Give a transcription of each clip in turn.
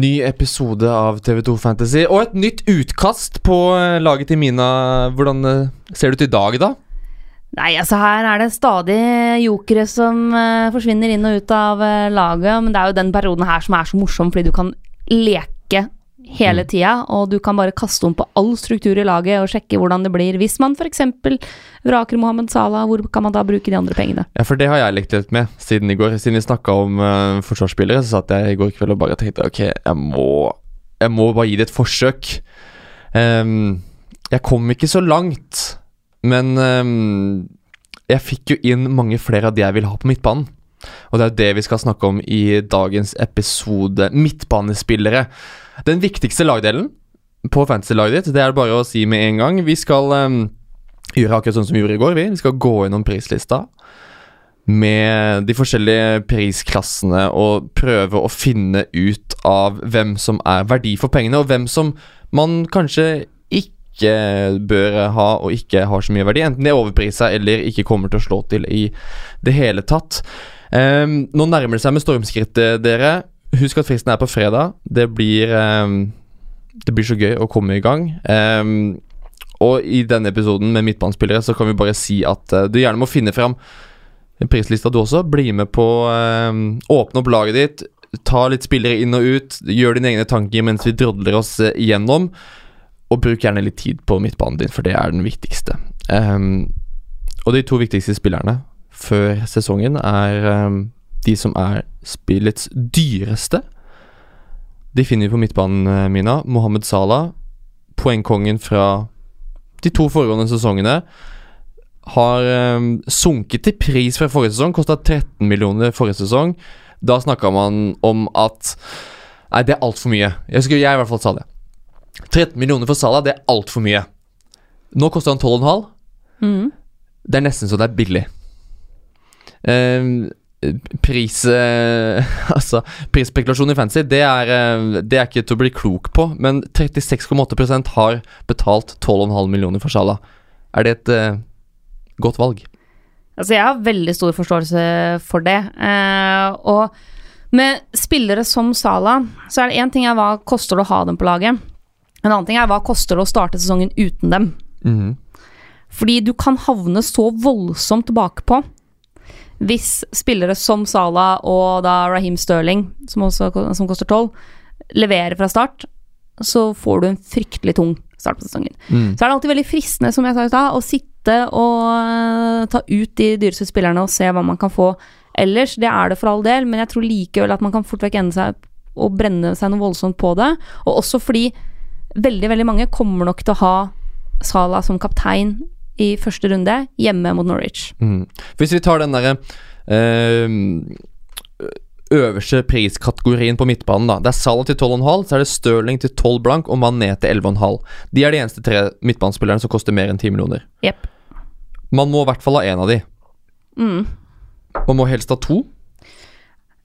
ny episode av TV2 Fantasy og et nytt utkast på eh, laget til Mina. Hvordan eh, ser det ut i dag, da? Nei, altså her er det stadig jokere som uh, forsvinner inn og ut av uh, laget. Men det er jo den perioden her som er så morsom, fordi du kan leke hele tida. Og du kan bare kaste om på all struktur i laget og sjekke hvordan det blir. Hvis man f.eks. vraker Mohammed Salah, hvor kan man da bruke de andre pengene? Ja, for det har jeg lekt litt med siden i går. Siden vi snakka om uh, forsvarsspillere, så satt jeg i går kveld og bare tenkte ok, jeg må, jeg må bare gi det et forsøk. Um, jeg kom ikke så langt, men um, jeg fikk jo inn mange flere av de jeg vil ha på midtbanen. Og det er jo det vi skal snakke om i dagens episode. Midtbanespillere. Den viktigste lagdelen på fantasy-laget ditt, det er det bare å si med en gang. Vi skal um, gjøre akkurat sånn som vi gjorde i går. Vi, vi skal gå gjennom prislista med de forskjellige prisklassene og prøve å finne ut av hvem som er verdi for pengene, og hvem som man kanskje ikke bør ha og ikke har så mye verdi. Enten de er overprisa eller ikke kommer til å slå til i det hele tatt. Um, nå nærmer det seg med stormskrittet, dere. Husk at fristen er på fredag. Det blir um, Det blir så gøy å komme i gang. Um, og i denne episoden med midtbanespillere så kan vi bare si at uh, du gjerne må finne fram prislista du også. Bli med på um, Åpne opp laget ditt. Ta litt spillere inn og ut. Gjør dine egne tanker mens vi drodler oss eh, igjennom. Og bruk gjerne litt tid på midtbanen din, for det er den viktigste. Og de to viktigste spillerne før sesongen er de som er spillets dyreste. De finner vi på midtbanen, eh, Mina. Mohammed Salah, poengkongen fra de to foregående sesongene, har um, sunket til pris fra forrige sesong. Kosta 13 millioner forrige sesong. Da snakka man om at Nei, det er altfor mye. Jeg, husker jeg i hvert fall sa det. 13 millioner for Salah, det er altfor mye. Nå koster han 12,5. Mm. Det er nesten så det er billig. Ehm, pris Altså, prisspekulasjon i fantasy, det er, eh, det er ikke til å bli klok på. Men 36,8% har betalt 12,5 millioner for Salah. Er det et uh, godt valg? Altså, jeg har veldig stor forståelse for det. Uh, og med spillere som Salah, så er det én ting er hva koster det å ha dem på laget. En annen ting er hva koster det å starte sesongen uten dem. Mhm. Fordi du kan havne så voldsomt bakpå hvis spillere som Salah og da Raheem Sterling, som, også, som koster 12, leverer fra start, så får du en fryktelig tung start på sesongen. Mm. Så er det alltid veldig fristende, som jeg sa i stad, å sitte og eh, ta ut de dyreste spillerne og se hva man kan få ellers. Det er det for all del, men jeg tror likevel at man kan fort vekk ende seg og brenne seg noe voldsomt på det. Og også fordi veldig, veldig mange kommer nok til å ha Salah som kaptein i første runde hjemme mot Norwich. Mm. Hvis vi tar den derre øh, øverste priskategorien på midtbanen, da. Det er Salah til 12,5, så er det Stirling til 12 blank og Mané til 11,5. De er de eneste tre midtbanespillerne som koster mer enn 10 millioner. Yep. Man må i hvert fall ha én av de. Mm. Man må helst ha to.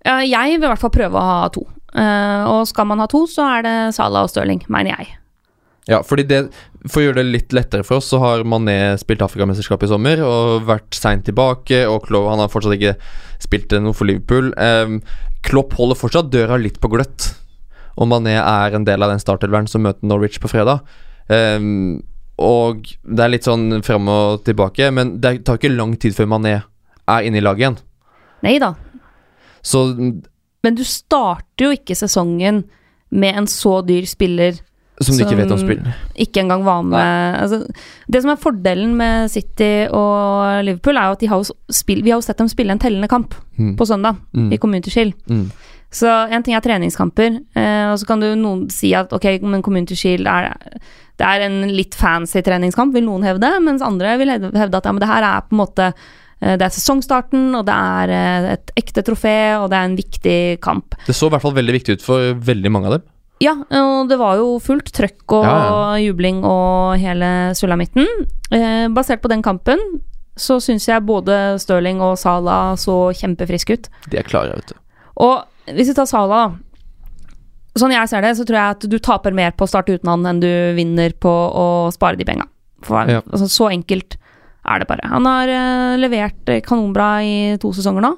Jeg vil i hvert fall prøve å ha to. Eh, og skal man ha to, så er det Salah og Stirling, mener jeg. Ja, fordi det For å gjøre det litt lettere for oss, så har Mané spilt Afrikamesterskapet i sommer og vært seint tilbake. Og Klopp han har fortsatt ikke spilt noe for Liverpool. Um, Klopp holder fortsatt døra litt på gløtt. Og Mané er en del av den startelveren som møter Norwich på fredag. Um, og det er litt sånn fram og tilbake, men det tar ikke lang tid før Mané er inne i laget igjen. Nei da. Så Men du starter jo ikke sesongen med en så dyr spiller Som du ikke vet om spill. ikke engang var med altså, Det som er fordelen med City og Liverpool, er jo at de har spill, vi har jo sett dem spille en tellende kamp Mm. på søndag Mm. i Community Shield. Mm. Så en ting er treningskamper, eh, og så kan du noen si at ok, men Community Shield er det er en litt fancy treningskamp, vil noen hevde, mens andre vil hevde hevde at ja, men det her er på en måte eh, det er sesongstarten, og det er eh, et ekte trofé, og det er en viktig kamp. Det så i hvert fall veldig viktig ut for veldig mange av dem. Ja, og det var jo fullt trøkk og Ja, jubling og hele sulamitten. Eh, basert på den kampen så syns jeg både Stirling og Salah så kjempefriske ut. De er klare, vet du. Og hvis vi tar Salah, da. Sånn jeg ser det, så tror jeg at du taper mer på å starte uten han enn du vinner på å spare de penga. Ja. altså, så enkelt er det bare. Han har eh, levert eh, kanonbra i to sesonger nå.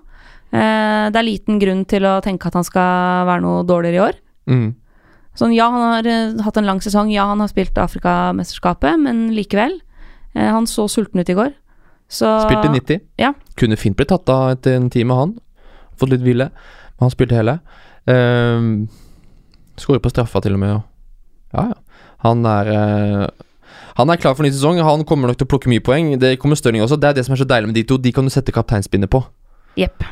Eh, det er liten grunn til å tenke at han skal være noe dårligere i år. Mm. Sånn, ja, han har uh, hatt en lang sesong, ja, han har spilt Afrikamesterskapet, men likevel. Uh, han så sulten ut i går. Så Spilte 90. Ja. Kunne fint blitt tatt av etter en time, han. Fått litt hvile. Men han spilte hele. Uh, Skåret på straffa, til og med. Ja, ja. Han er uh, Han er klar for ny sesong. Han kommer nok til å plukke mye poeng. Det kommer Stirling også. Det er det som er så deilig med de to. De kan du sette kapteinspinnet på. Yep.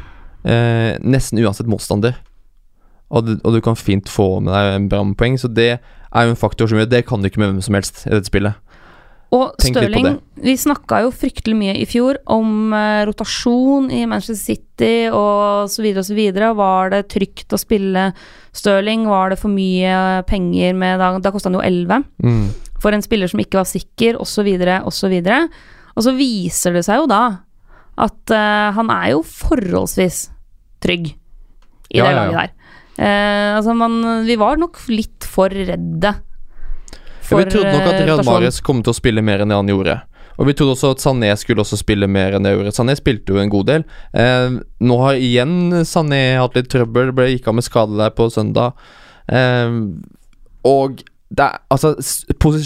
Eh, nesten uansett motstander. Og du, og du kan fint få med deg en bra med poeng, så det er jo en faktor som gjør Det kan du ikke med hvem som helst i dette spillet. Og Stirling Vi snakka jo fryktelig mye i fjor om uh, rotasjon i Manchester City og så videre og så videre. Var det trygt å spille Stirling? Var det for mye penger med Da, da kosta han jo 11 Mm. for en spiller som ikke var sikker, osv., osv. Og så viser det seg jo da at uh, han er jo forholdsvis trygg i Ja, det ja, ja. der. Eh, altså man, vi var nok litt for redde Ja, vi trodde nok at eh, Riyad. Mahrez kom til å spille mer enn det han gjorde. Og vi trodde også at Sané skulle også spille mer enn det gjorde. Sané spilte jo en god del. Eh, nå har igjen Sané hatt litt trøbbel, ble gikk av med skade der på søndag. Eh, og er altså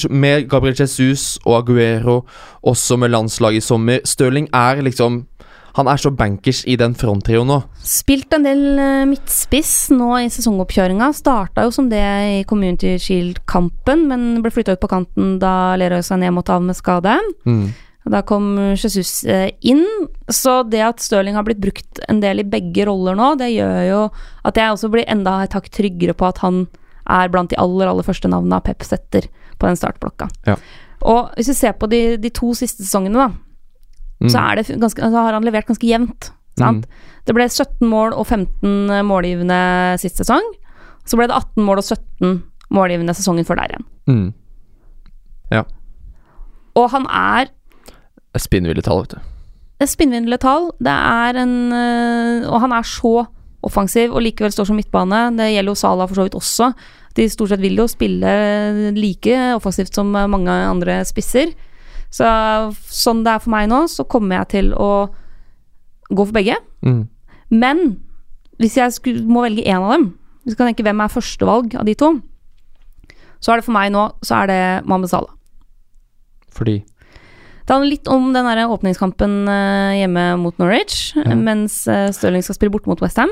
Med Gabriel Jesus og Aguero, også med landslaget i sommer Stirling er liksom Han er så bankers i den fronttrioen nå. Spilt en del eh, midtspiss nå i sesongoppkjøringa. Starta jo som det i Community Shield-kampen, men ble flytta ut på kanten da Leroy Sané måtte av med skade. Mm. Da kom Jesus eh, inn. Så det at Stirling har blitt brukt en del i begge roller nå, det gjør jo at jeg også blir enda et hakk tryggere på at han er blant de aller, aller første navnene Pep setter på den startblokka. Ja. Og hvis vi ser på de, de to siste sesongene, da, Mm. så, det ganske, så har han levert ganske jevnt. Sant? Det ble 17 mål og 15 målgivende sist sesong. Så ble det 18 mål og 17 målgivende sesongen før der igjen. Mm. Og han er Spinnville tall, vet du. et spinnvindelig tall. Det er en øh, Og han er så offensiv og likevel står som midtbane. Det gjelder jo Sala for så vidt også. De stort sett vil jo spille like offensivt som mange andre spisser. Så sånn det er for meg nå, så kommer jeg til å gå for begge. Mm. Men hvis jeg skulle, må velge én av dem, hvis jeg kan tenke hvem er førstevalg av de to, så er det for meg nå så er det Mohammed Salah. Fordi Det handler litt om den der åpningskampen eh, hjemme mot Norwich, Ja. mens eh, Stirling skal spille borte mot Westham.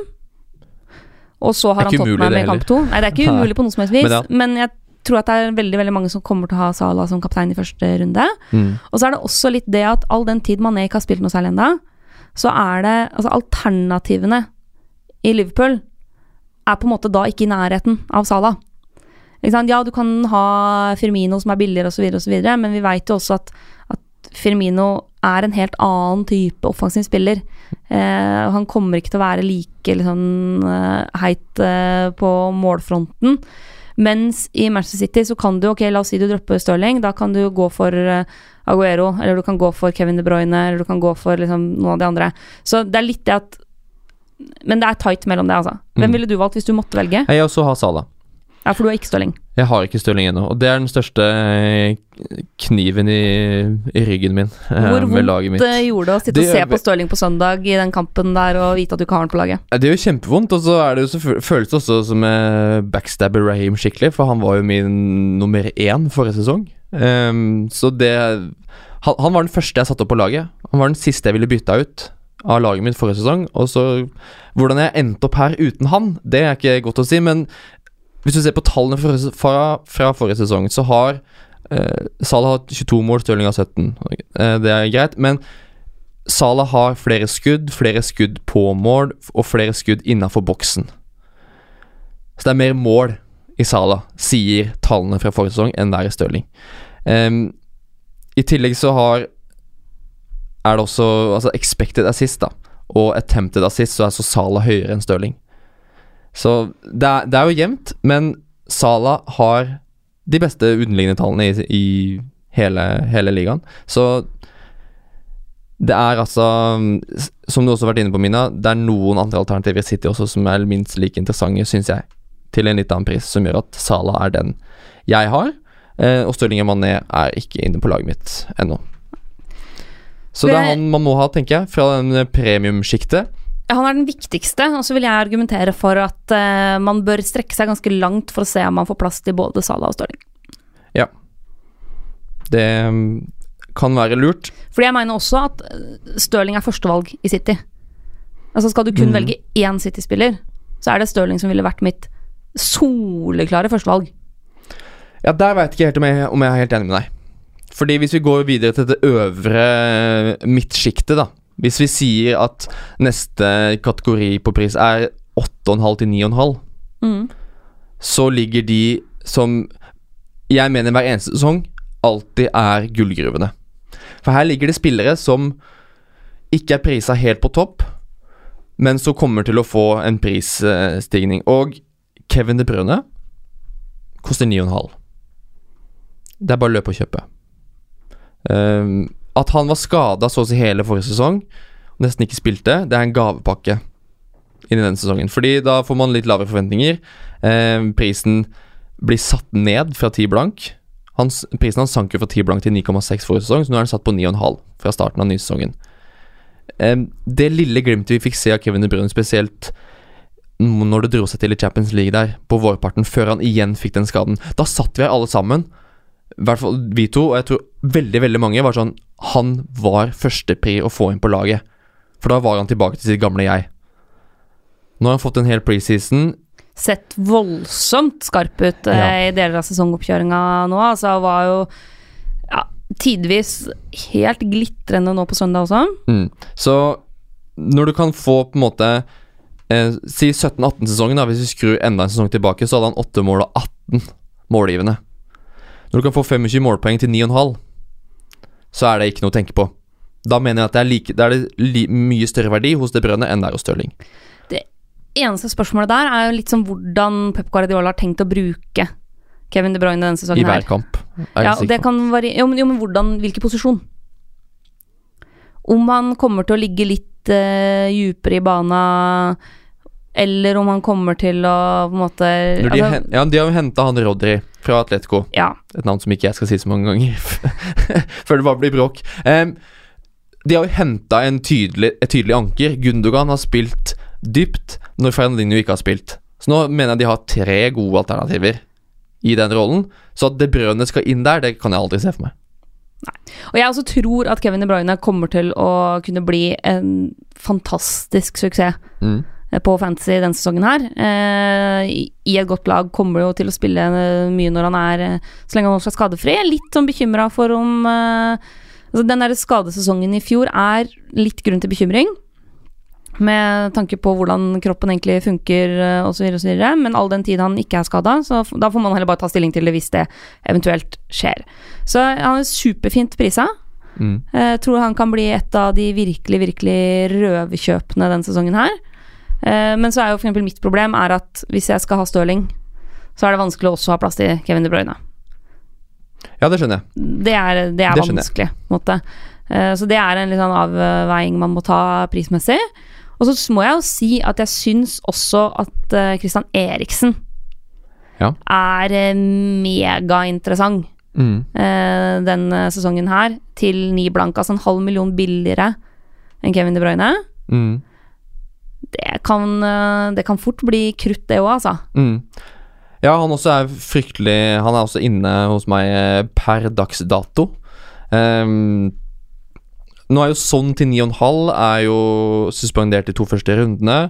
Og så har han tatt meg Tottenham i kamp to. Nei, det er ikke umulig på noe som helst vis, Men men, jeg tror at det er veldig veldig mange som kommer til å ha Salah som kaptein i første runde. mm. Og så er det også litt det at all den tid Mané ikke har spilt noe særlig ennå, så er det altså alternativene i Liverpool er på en måte da ikke i nærheten av Salah. Ja, du kan ha Firmino som er billigere osv., osv., men vi veit jo også at, at Firmino er en helt annen type offensiv spiller. Eh, han kommer ikke til å være like liksom, eh, heit eh, på målfronten. Mens i Manchester City så kan du, ok, la oss si du dropper Stirling, da kan du gå for eh, Aguero, eller du kan gå for Kevin De Bruyne, eller du kan gå for liksom, noen av de andre. Så det er litt det at Men det er tight mellom det, altså. Hvem Mm. ville du valgt hvis du måtte velge? Jeg også har Sala. Ja, for du har ikke støling? Jeg har ikke støling ennå, og det er den største eh, kniven i, i ryggen min eh, Hvor med laget mitt. vondt eh, gjorde det å sitte Det og se på støling på søndag i den kampen der og vite at du ikke har han på laget? Det gjør kjempevondt, og så er det jo føles det også som jeg backstabber Raheem skikkelig, for han var jo min nummer én forrige sesong. Um, så det han, han var den første jeg satte opp på laget. Han var den siste jeg ville bytta ut av laget mitt forrige sesong. Og så Hvordan jeg endte opp her uten han, det er ikke godt å si, men hvis du ser på tallene fra, fra, fra forrige sesong, så har eh, Salah hatt 22 mål, Stirling har 17. Eh, det er greit, men Salah har flere skudd, flere skudd på mål og flere skudd innafor boksen. Så det er mer mål i Salah, sier tallene fra forrige sesong, enn det er i Stirling. Ehm, I tillegg så har Er det også altså expected assist, da, og attempted assist, så er så Salah høyere enn Stirling. Så det er, det er jo jevnt, men Salah har de beste underliggende tallene i, i hele, hele ligaen. Så det er altså Som du også har vært inne på, Mina, det er noen andre alternativer i City også som er minst like interessante, syns jeg, til en litt annen pris, som gjør at Salah er den jeg har. Eh, og Stirling Mané er ikke inne på laget mitt ennå. Så det er han man må ha, tenker jeg, fra den premiumsjiktet. Han er den viktigste, og så vil jeg argumentere for at uh, man bør strekke seg ganske langt for å se om man får plass til både Salah og Stirling. Ja. Det mm, kan være lurt. Fordi jeg mener også at eh, Stirling er førstevalg i City. Altså Skal du kun mm. velge én City-spiller, så er det Stirling som ville vært mitt soleklare førstevalg. Ja, der veit ikke helt om jeg, om jeg er helt enig med deg. Fordi hvis vi går videre til det øvre midtsjiktet, da. Hvis vi sier at neste kategori på pris er 8,5 til 9,5, Mm. så ligger de som jeg mener hver eneste sesong alltid er gullgruvene. For her ligger det spillere som ikke er prisa helt på topp, men som kommer til å få en prisstigning. Og Kevin De Bruyne koster 9,5. Det er bare å løpe og kjøpe. Ehm, at han var skada så å si hele forrige sesong, og nesten ikke spilte, det er en gavepakke inn i den sesongen. Fordi da får man litt lavere forventninger. Eh, prisen blir satt ned fra 10 blank. Hans, prisen hans sank jo fra 10 blank til 9,6 forrige sesong, så nå er den satt på 9,5 fra starten av nysesongen. Eh, det lille glimtet vi fikk se av Kevin De Bruyne, spesielt når det dro seg til i Champions League der, på vårparten, før han igjen fikk den skaden, da satt vi her alle sammen, i hvert fall vi to, og jeg tror veldig, veldig mange var sånn Han var førstepri å få inn på laget. For da var han tilbake til sitt gamle jeg. Nå har han fått en hel preseason. Sett voldsomt skarp ut eh, Ja. i deler av sesongoppkjøringa nå. Altså var jo ja, tidvis helt glitrende nå på søndag også. Mm. Så når du kan få på en måte eh, Si 17-18-sesongen, da hvis vi skrur enda en sesong tilbake, så hadde han 8 mål og 18 målgivende. Når du kan få 25 målpoeng til 9,5, så er det ikke noe å tenke på. Da mener jeg at det er, like, det er det li, mye større verdi hos De Brønne enn det er hos Stirling. Eneste spørsmålet der er jo litt som hvordan Pep Guardiola har tenkt å bruke Kevin De Bruyne denne I sesongen hver her. kamp. Ja, det kan jo, men, jo, men hvordan, hvilken posisjon? Om han kommer til å ligge litt uh, djupere i bana, eller om han kommer til å på en måte de, altså, hen, ja, de har jo henta han Rodri fra Atletico. Ja. Et navn som ikke jeg skal si så mange ganger før det bare blir bråk. Um, de har jo henta tydelig, et tydelig anker. Gundogan har spilt dypt når Fernandinho ikke har spilt. Så nå mener jeg de har tre gode alternativer i den rollen. Så at De Brønne skal inn der, det kan jeg aldri se for meg. Nei. Og jeg også tror at Kevin De Bruyne kommer til å kunne bli en fantastisk suksess Mm. På Fantasy denne sesongen her. Eh, i- et godt lag kommer jo til å spille eh, mye når han er eh, Så lenge han skal skadefri. Litt sånn bekymra for om altså Den der skadesesongen i fjor er litt grunn til bekymring. Med tanke på hvordan kroppen egentlig funker osv. Men all den tid han ikke er skada, så da får man heller bare ta stilling til det hvis det eventuelt skjer. Så han er superfint prisa. Mm. Jeg tror han kan bli et av de virkelig, virkelig røverkjøpene denne sesongen her. Eh, Men så er jo eksempel mitt problem er at hvis jeg skal ha Stirling, så er det vanskelig å også ha plass til Kevin De Bruyne. Ja, det skjønner jeg. Det er, det er Det vanskelig, på en måte. Eh, Så det er en litt sånn avveiing man må ta prismessig. Og så må jeg jo si at jeg syns også at eh, Christian Eriksen Ja. er megainteressant Mm. denne sesongen her, til ni blank, altså en halv million billigere enn Kevin De Bruyne. Mm. Det kan, eh, det kan fort bli krutt, det òg, altså. Mm. Ja, han også er fryktelig Han er også inne hos meg eh, per dags dato. Um, nå er jo sånn til 9,5 er jo suspendert de to første rundene.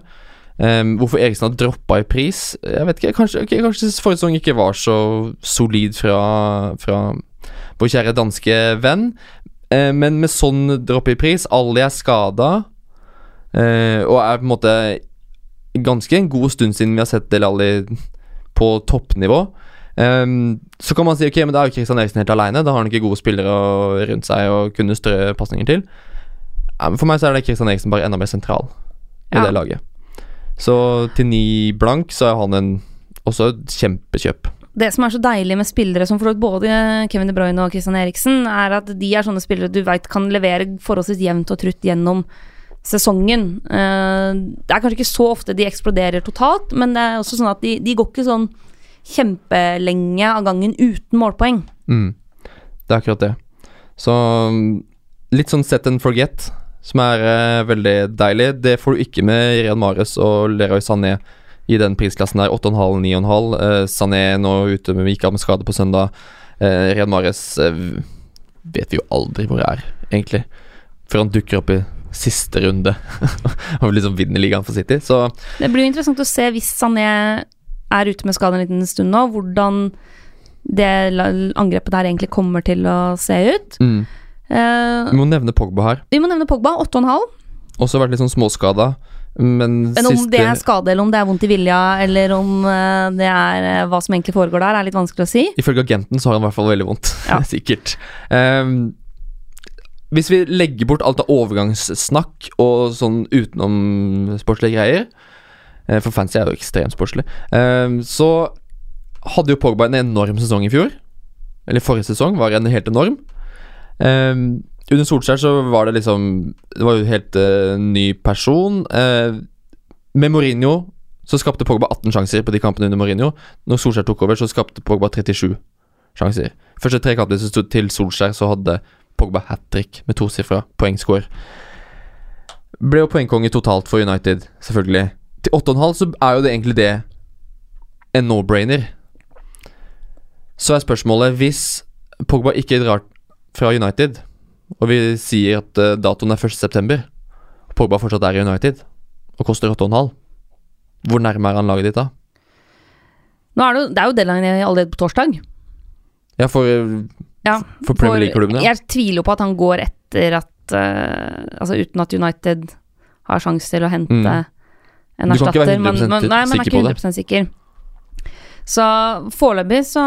Um, hvorfor Eriksen har droppa i pris? Jeg vet ikke, Kanskje, okay, kanskje forrige sesong ikke var så solid fra, fra vår kjære danske venn. Eh, men med sånn dropp i pris alle er skada, eh, og er på en måte ganske en god stund siden vi har sett Del Alli på toppnivå. Um, så kan man si ok, men da er jo Kristian Eriksen helt aleine. Da har han ikke gode spillere rundt seg å kunne strø pasninger til. Ja, men for meg så er det Kristian Eriksen bare enda mer sentral i Ja. det laget. Så til ni blank så er han en, også et kjempekjøp. Det som er så deilig med spillere som både Kevin De Bruyne og Kristian Eriksen, er at de er sånne spillere du veit kan levere forholdsvis jevnt og trutt gjennom sesongen. Eh, Det er kanskje ikke så ofte de eksploderer totalt, men det er også sånn at de, de går ikke sånn kjempelenge av gangen uten målpoeng. Mm. Det er akkurat det. Så mm, litt sånn set and forget som er uh, veldig deilig. Det får du ikke med Rian Mares og Leroy Sané i den prisklassen der. 8,5, 9,5. Uh, Sané nå ute med gikk av med skade på søndag. Uh, Rian Mares eh, vet vi jo aldri hvor det er, egentlig. Før han dukker opp i siste runde og liksom vinner ligaen for City. Så Det blir jo interessant å se hvis Sané er ute med skade en liten stund nå, hvordan det angrepet der egentlig kommer til å se ut. mm. Uh, Vi må nevne Pogba her. vi må nevne Pogba, 8,5. Også vært litt sånn småskada, men, Men om siste det er skade, eller om det er vondt i vilja, eller om eh, det er eh, hva som egentlig foregår der, er litt vanskelig å si. Ifølge agenten så har han i hvert fall veldig vondt. Ja. Sikkert. Ehm, hvis vi legger bort alt av overgangssnakk og sånn utenom sportslige greier eh, For fancy er jo ekstremt sportslig. ehm, så hadde jo Pogba en enorm sesong i fjor. Eller forrige sesong var en helt enorm. Ehm, under Solskjær så var det liksom Det var jo helt eh, ny person. Eh, med Mourinho så skapte Pogba 18 sjanser på de kampene under Mourinho. Når Solskjær tok over, så skapte Pogba 37 sjanser. Første tre kampene til Solskjær, så hadde Pogba hat trick med tosifra poengscore. Ble jo poengkonge totalt for United, selvfølgelig. Til 8,5 så er jo det egentlig det en no-brainer. Så er spørsmålet Hvis Pogba ikke drar fra United, og vi sier at eh, datoen er 1.9., og Pogba fortsatt er i United, og koster 8,5 Hvor nærme er han laget ditt da? Nå er det, jo- det er jo deadline allerede på torsdag. Ja, for, Ja, for Premier League-klubbene. Jeg tviler på at han går etter at uh, Altså uten at United har sjanse til å hente Mm. en Du kan ikke være erstatter. men- 100% men- Nei, men er ikke på det. 100 sikker. Så foreløpig så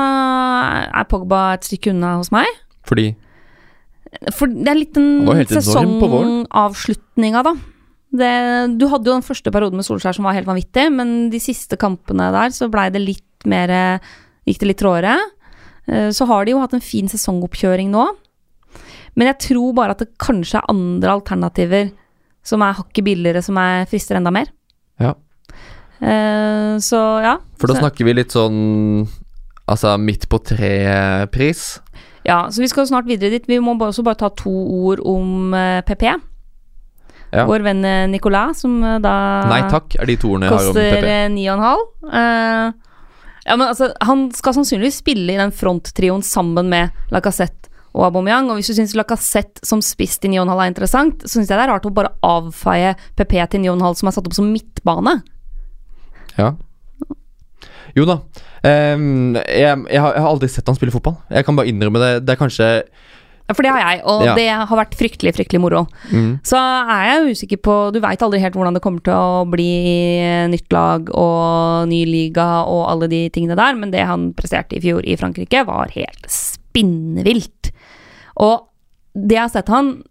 er Pogba et stykke unna hos meg. Fordi For det er litt den sesongavslutninga, da. Det, du hadde jo den første perioden med Solskjær som var helt vanvittig, men de siste kampene der så blei det litt mer Gikk det litt tråere. Eh, Så har de jo hatt en fin sesongoppkjøring nå. Men jeg tror bare at det kanskje er andre alternativer som er hakket billigere, som er frister enda mer. Ja. Uh, så ja. For da snakker vi litt sånn Altså midt på tre-pris. Ja, så vi skal snart videre dit. Vi må også bare ta to ord om eh, PP. Ja. Vår venn eh, Nicolas, som eh, da Nei takk, er de to ordene jeg har om PP. Koster 9,5. Eh, ja, men altså, han skal sannsynligvis spille i den fronttrioen sammen med Lacassette og Aubameyang. Og hvis du syns Lacassette som spiss til 9,5 er interessant, så syns jeg det er rart å bare avfeie PP til 9,5 som er satt opp som midtbane. Ja. Jo da. Um, jeg, jeg, har, jeg har aldri sett han spille fotball. Jeg kan bare innrømme det. Det er kanskje For det har jeg, og Ja. det har vært fryktelig, fryktelig moro. mm, Så er jeg usikker på Du veit aldri helt hvordan det kommer til å bli nytt lag og ny liga og alle de tingene der, men det han presterte i fjor i Frankrike, var helt spinnvilt. Og det jeg har sett han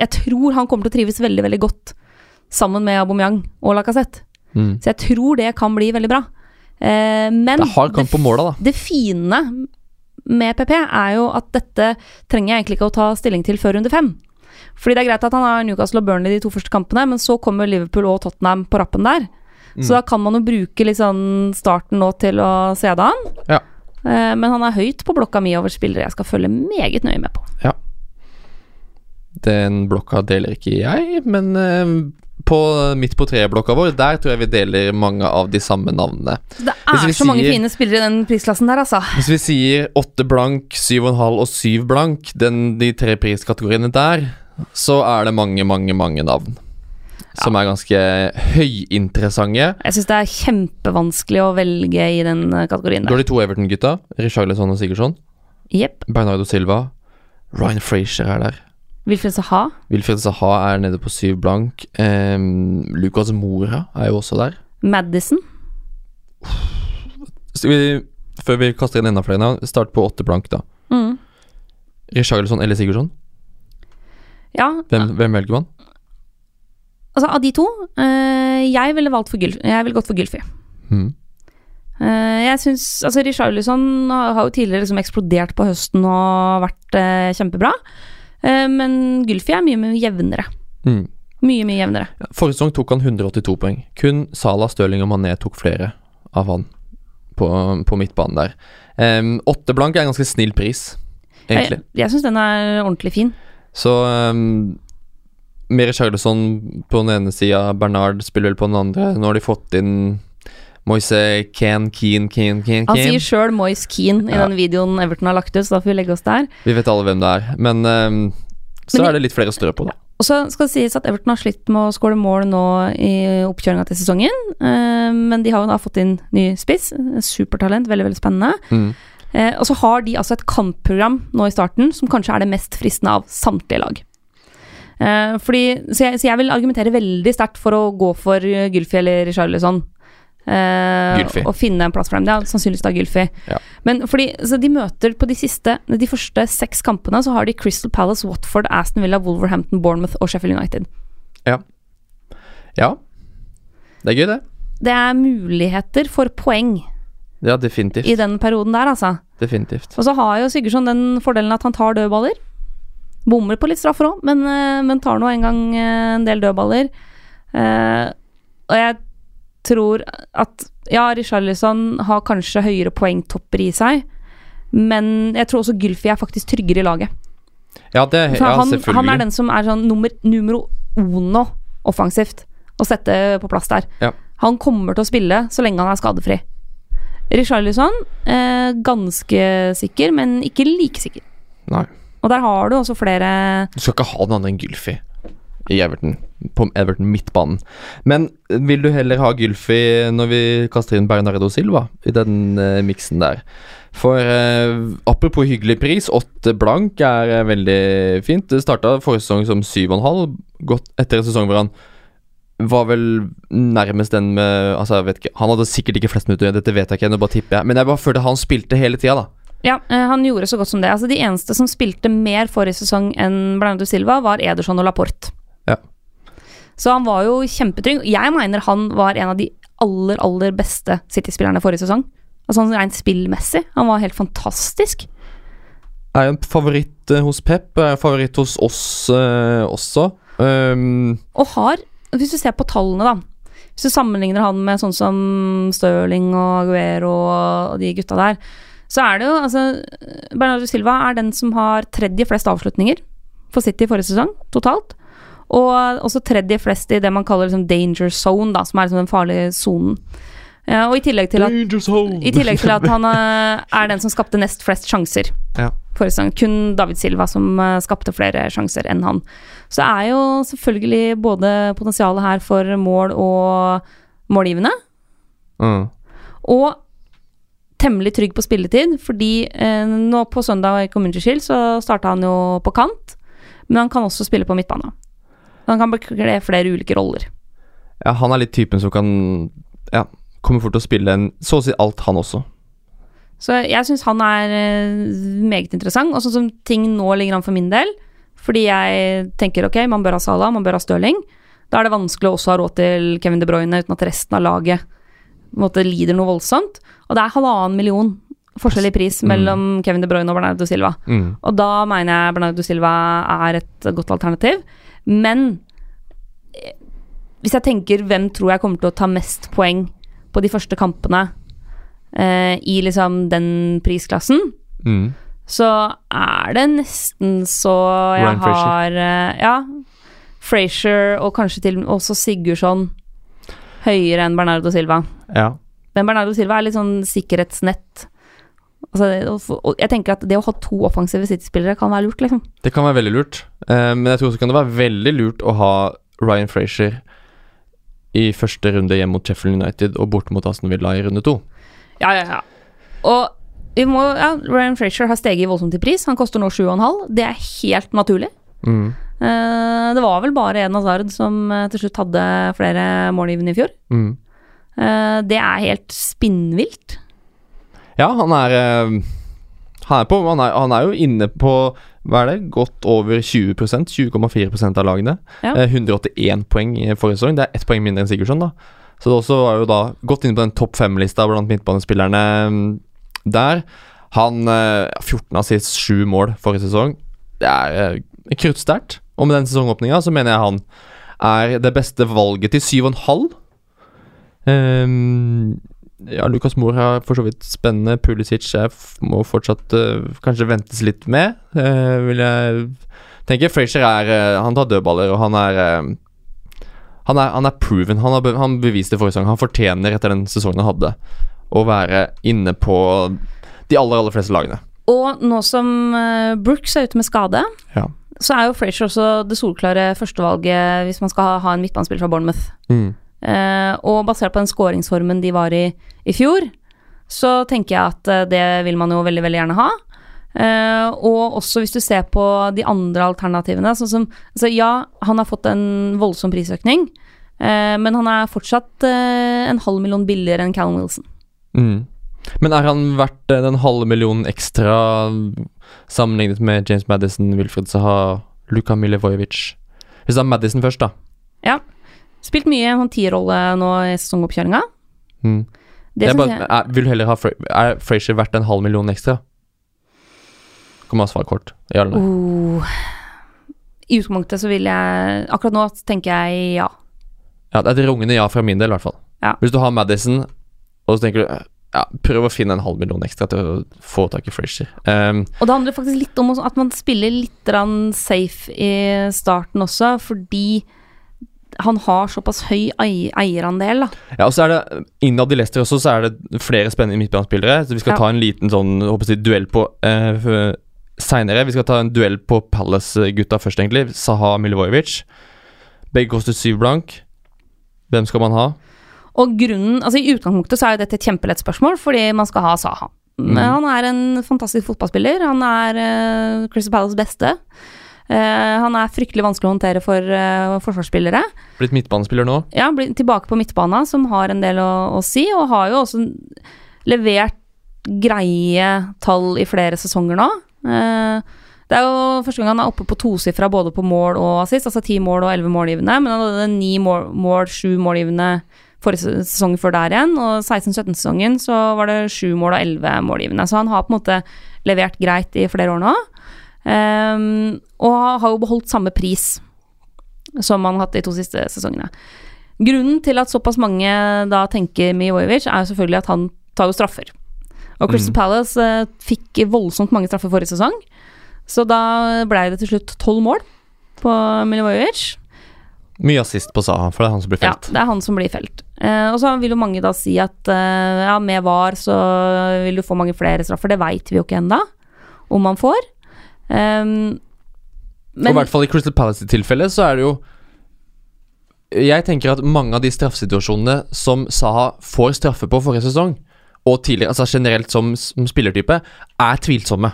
Jeg tror han kommer til å trives veldig, veldig godt sammen med Aubameyang og Lacassette. mm. Så jeg tror det kan bli veldig bra. Eh, men Det da. det fine med PP er jo at dette trenger jeg egentlig ikke å ta stilling til før runde fem. Fordi det er greit at han har Newcastle og Burnley de to første kampene, men så kommer Liverpool og Tottenham på rappen der. Mm. Så da kan man jo bruke sånn starten nå til å se det an. Ja. Eh, Men han er høyt på blokka mi over spillere jeg skal følge meget nøye med på. Den blokka deler ikke jeg, men eh, på midt på treet-blokka vår, der tror jeg vi deler mange av de samme navnene. Det er så så mange fine spillere i den prisklassen der, altså. Hvis vi sier åtte blank, syv og en halv og syv blank, den, de tre priskategoriene der, så er det mange, mange, mange navn. Som er ganske høyinteressante. Jeg syns det er kjempevanskelig å velge i den eh, kategorien Du har der. de to Everton-gutta, Richarlison og Sigurdsson. Yep. Bernardo Silva. Ryan Frazier er der. Wilfred Saha. Wilfred Saha er nede på syv blank. Um, Lucas Mora er jo også der. Madison. Vi, før vi kaster inn enda flere navn, start på åtte blank, da. Mm. Richarlison eller Sigurdsson? Ja, Hvem, hvem velger man? altså av de to uh, Jeg ville valgt for Gylfi. Jeg ville gått for Gylfi. Mm. Uh, jeg syns Altså, Richarlison har jo tidligere liksom eksplodert på høsten og vært uh, kjempebra. Eh, men Gulfi er mye, mye jevnere. Mm. Mye, mye jevnere. Forrige sesong tok han 182 poeng. Kun Salah, Stirling og Mané tok flere av han på, på midtbanen der. Um, åtte blank er en ganske snill pris, egentlig. Jeg, jeg syns den er ordentlig fin. Så um, Mere Charlesson på den ene sida, Bernard spiller vel på den andre. Nå har de fått inn Moise Ken, Keen, Keen, Keen, Han sier sjøl Moise Keen i Ja. den videoen Everton har lagt ut, så da får vi legge oss der. Vi vet alle hvem det er. Men um, så Men er det litt flere å strø på, da. Og så skal det sies at Everton har slitt med å skåre mål nå i oppkjøringa til sesongen. uh, Men de har jo da fått inn ny spiss. Supertalent, veldig veldig spennende. Mm. Uh, og så har de altså et kampprogram nå i starten som kanskje er det mest fristende av samtlige lag. Uh, fordi, så, jeg, så jeg vil argumentere veldig sterkt for å gå for Gylfi eller Richarlison. Eh, Og finne en plass for dem. Det er sannsynligvis da Gylfi. Ja. Men fordi så de møter på de siste De første seks kampene så har de Crystal Palace, Watford, Aston Villa, Wolverhampton, Bournemouth og Sheffield United. Ja. Det er gøy, det. Det er muligheter for poeng Ja, definitivt. i den perioden der, altså. Definitivt. Og så har jo Sigurdsson den fordelen at han tar dødballer. Bommer på litt straffer òg, men, eh, men tar nå en gang eh, en del dødballer. Eh, og jeg tror at ja, Richarlison har kanskje høyere poengtopper i seg, men jeg tror også Gylfi er faktisk tryggere i laget. Ja, det, ja han, selvfølgelig. han er den som er sånn nummer, numero uno offensivt å sette på plass der. Ja. Han kommer til å spille så lenge han er skadefri. Richarlison, eh, ganske sikker, men ikke like sikker. Nei. Og der har du også flere Du skal ikke ha noen annen enn Gylfi i Everton. På Everton midtbanen. Men vil du heller ha Gylfi når vi kaster inn Bernardo Silva i den uh, miksen der? For uh, apropos hyggelig pris, åtte blank er uh, veldig fint. Det starta forrige sesong som syv og en halv, godt etter en sesong hvor han var vel nærmest den med Altså, jeg vet ikke Han hadde sikkert ikke flest minutter, dette vet jeg ikke, nå bare tipper jeg. Men jeg bare følte han spilte hele tida, da. Ja, han gjorde så godt som det. Altså De eneste som spilte mer forrige sesong enn Bernardo Silva, var Ederson og Laporte. Så han var jo kjempetrygg. Jeg mener han var en av de aller, aller beste City-spillerne forrige sesong. Altså sånn rent spillmessig. Han var helt fantastisk. Er en favoritt eh, hos Pep, er en favoritt hos oss eh, også. Um, Og har, hvis du ser på tallene, da Hvis du sammenligner han med sånn som Stirling og Aguero og de gutta der, så er det jo altså Bernardo Silva er den som har tredje flest avslutninger for City forrige sesong, totalt. Og også tredje flest i det man kaller liksom danger zone, da, som er liksom den farlige sonen. Ja, og i tillegg til at i tillegg til at han eh, er den som skapte nest flest sjanser. Ja. Kun David Silva som eh, skapte flere sjanser enn han. Så det er jo selvfølgelig både potensialet her for mål og målgivende, Mm. og temmelig trygg på spilletid, fordi eh, nå på søndag i Community Shield så starta han jo på kant, men han kan også spille på midtbane. Han kan bekle flere ulike roller. Ja, han er litt typen som kan Ja, kommer fort til å spille en, så å si alt, han også. Så jeg syns han er eh, meget interessant. Og sånn som ting nå ligger an for min del, fordi jeg tenker ok, man bør ha Salah, man bør ha Stirling. Da er det vanskelig å også ha råd til Kevin De Bruyne uten at resten av laget måte, lider noe voldsomt. Og det er halvannen million forskjell i pris mellom Kevin De Bruyne og Bernardo Silva. Mm. Og da mener jeg Bernardo Silva er et godt alternativ. Men eh, hvis jeg tenker hvem tror jeg kommer til å ta mest poeng på de første kampene eh, i liksom den prisklassen, Mm. så er det nesten så jeg Ryan har eh, Ja. Frazier og kanskje til og med også Sigurdsson høyere enn Bernardo Silva. Ja. Men Bernardo Silva er litt sånn sikkerhetsnett. Altså, jeg tenker at det å ha to offensive City-spillere kan være lurt, liksom. Det kan være veldig lurt. Eh, men jeg tror også kan det være veldig lurt å ha Ryan Frazier i første runde hjem mot Sheffield United og bort mot Aston Villa i runde to. Ja, ja, ja. Og vi må, ja, Ryan Frazier har steget voldsomt i pris. Han koster nå 7,5. Det er helt naturlig. Mm. Eh, det var vel bare Eden Hazard som eh, til slutt hadde flere målgivende i fjor. Mm. Eh, det er helt spinnvilt. Ja, han er eh, han er, på, han, er, han er jo inne på hva er det, godt over 20 20,4 av lagene. Ja. Eh, 181 poeng i forrige sesong. Det er ett poeng mindre enn Sigurdsson. da Så det også var jo da godt inne på den topp fem-lista blant midtbanespillerne mm, der. Han eh, 14 av sist 7 mål forrige sesong. Det er eh, kruttsterkt. Og med den sesongåpninga så mener jeg han er det beste valget til 7,5. Um, ja, Lukas Moore har for så vidt spennende. Pulisic er, må fortsatt uh, kanskje ventes litt med, uh, vil jeg tenke. Frazier er uh, Han tar dødballer, og han er han er, han er proven. Han, har be, han beviste forrige sesong. Han fortjener, etter den sesongen han hadde, å være inne på de aller, aller fleste lagene. Og nå som Brooks er ute med skade, Ja. så er jo Frazier også det solklare førstevalget hvis man skal ha, ha en midtbanespiller fra Bournemouth. Mm. Eh, og basert på den skåringsformen de var i i fjor, så tenker jeg at eh, det vil man jo veldig, veldig gjerne ha. Eh, og også hvis du ser på de andre alternativene, sånn som Altså ja, han har fått en voldsom prisøkning, eh, men han er fortsatt eh, en halv million billigere enn Callum Wilson. Mm. Men er han verdt den halve millionen ekstra sammenlignet med James Madison, Wilfred Saha, Luka Milivojevic? Hvis det er Madison først, da. Ja. Spilt mye en tierrolle nå i sesongoppkjøringa. Mm. Det Jeg jeg, er, vil heller ha Fra Er Frazier verdt en halv million ekstra? Kan man svare kort? Ja eller nei? oh. I utgangspunktet så vil jeg Akkurat nå tenker jeg ja. Ja, det er et rungende ja fra min del, i hvert fall. Ja. Hvis du har Madison, og så tenker du ja, prøv å finne en halv million ekstra til å få tak i Frazier. Um, Og det handler faktisk litt om at man spiller litt safe i starten også, fordi han har såpass høy eierandel, da. ja, og så er det Innad i Leicester også Så er det flere spennende midtbanespillere. Så vi skal Ja. ta en liten sånn håper jeg, duell på eh, seinere. Vi skal ta en duell på Palace-gutta først, egentlig. Saha Milivojevic. Begge koster syv blank. Hvem skal man ha? Og grunnen Altså, i utgangspunktet så er jo dette et kjempelett spørsmål, fordi man skal ha Saha. Mm. han er en fantastisk fotballspiller. Han er uh, Crystal Palace beste. Eh, han er fryktelig vanskelig å håndtere for eh, forsvarsspillere. Blitt midtbanespiller nå? Ja, blitt tilbake på midtbana, som har en del å, å si, og har jo også levert greie tall i flere sesonger nå. Eh, det er jo første gang han er oppe på tosifra både på mål og assist, altså ti mål og elleve målgivende, men han hadde ni mål, mål sju målgivende forrige sesong før der igjen, og 16-17-sesongen så var det sju mål og elleve målgivende, så han har på en måte levert greit i flere år nå. Ehm, og har jo beholdt samme pris som han har hatt de to siste sesongene. Grunnen til at såpass mange da tenker Mijojevic, er jo selvfølgelig at han tar jo straffer. Og Crystal Mm. Palace uh, fikk voldsomt mange straffer forrige sesong, så da blei det til slutt tolv mål på Milivojevic. Mye assist på Saha, for det er han som blir felt. Ja, det er han som blir felt. Uh, og så vil jo mange da si at uh, ja, med VAR så vil du få mange flere straffer. Det veit vi jo ikke ennå om man får. Um, og i hvert fall i Crystal Palace-tilfellet så er det jo Jeg tenker at mange av de straffesituasjonene som Saha får straffe på forrige sesong, og tidligere, altså generelt som, som spillertype, er tvilsomme.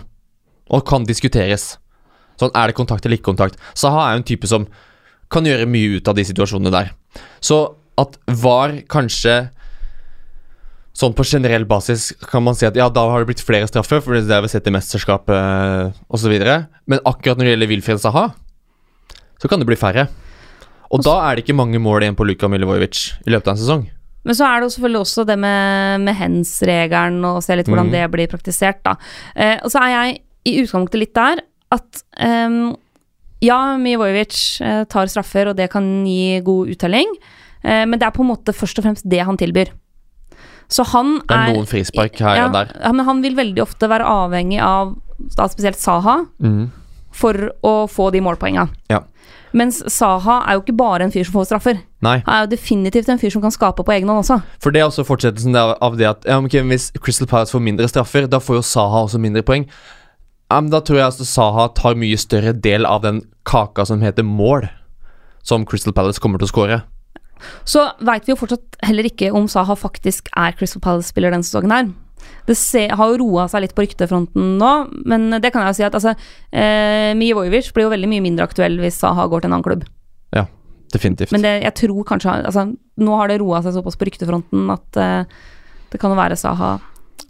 Og kan diskuteres. Sånn, er det kontakt eller ikke kontakt? Saha er jo en type som kan gjøre mye ut av de situasjonene der. Så at VAR kanskje Sånn på generell basis kan man si at ja, da har det blitt flere straffer, for det har vi sett i mesterskapet osv. Men akkurat når det gjelder Wilfred Saha, så kan det bli færre. Og da er det ikke mange mål igjen på Luka Milivojevic i løpet av en sesong. Men så er det jo selvfølgelig også det med, med hens-regelen, og se litt hvordan Mm. det blir praktisert, da. Eh, og så er jeg i utgangspunktet litt der at ehm, ja, Mijojevic eh, tar straffer, og det kan gi god uttelling, eh, men det er på en måte først og fremst det han tilbyr. Så han Det er er noen frispark her ja, og der. Ja, men han vil veldig ofte være avhengig av da spesielt Saha mm. for å få de målpoenga. Ja. Mens Saha er jo ikke bare en fyr som får straffer. Nei, Han er jo definitivt en fyr som kan skape på egen hånd også. for det er også fortsettelsen av av det at ja, okay, hvis Crystal Palace får mindre straffer, da får jo Saha også mindre poeng. Men da tror jeg altså Saha tar mye større del av den kaka som heter mål, som Crystal Palace kommer til å skåre. Så veit vi jo fortsatt heller ikke om Saha faktisk er Crystal Palace-spiller denne sesongen her. Det har jo roa seg litt på ryktefronten nå, men det kan jeg jo si at altså, eh, Mijojevic blir jo veldig mye mindre aktuell hvis Saha går til en annen klubb. Ja, Definitivt. Men det, jeg tror kanskje altså, Nå har det roa seg såpass på ryktefronten at eh, det kan jo være Saha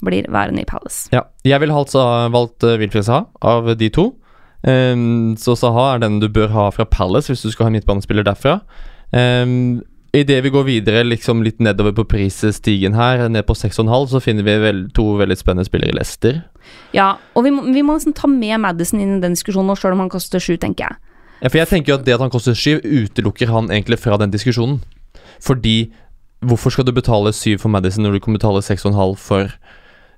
blir værende i Palace. Ja, jeg ville altså valgt uh, Wilfred Saha av de to. Um, så Saha er den du bør ha fra Palace hvis du skal ha midtbanespiller derfra. Um, Idet vi går videre liksom litt nedover på prisstigen her, ned på 6,5, så finner vi vel, to veldig spennende spillere i Leicester. Ja, og vi må, vi må liksom ta med Madison inn i den diskusjonen, sjøl om han koster 7, tenker jeg. Ja, for jeg tenker jo at det at han koster 7, utelukker han egentlig fra den diskusjonen. Fordi hvorfor skal du betale 7 for Madison når du kan betale 6,5 for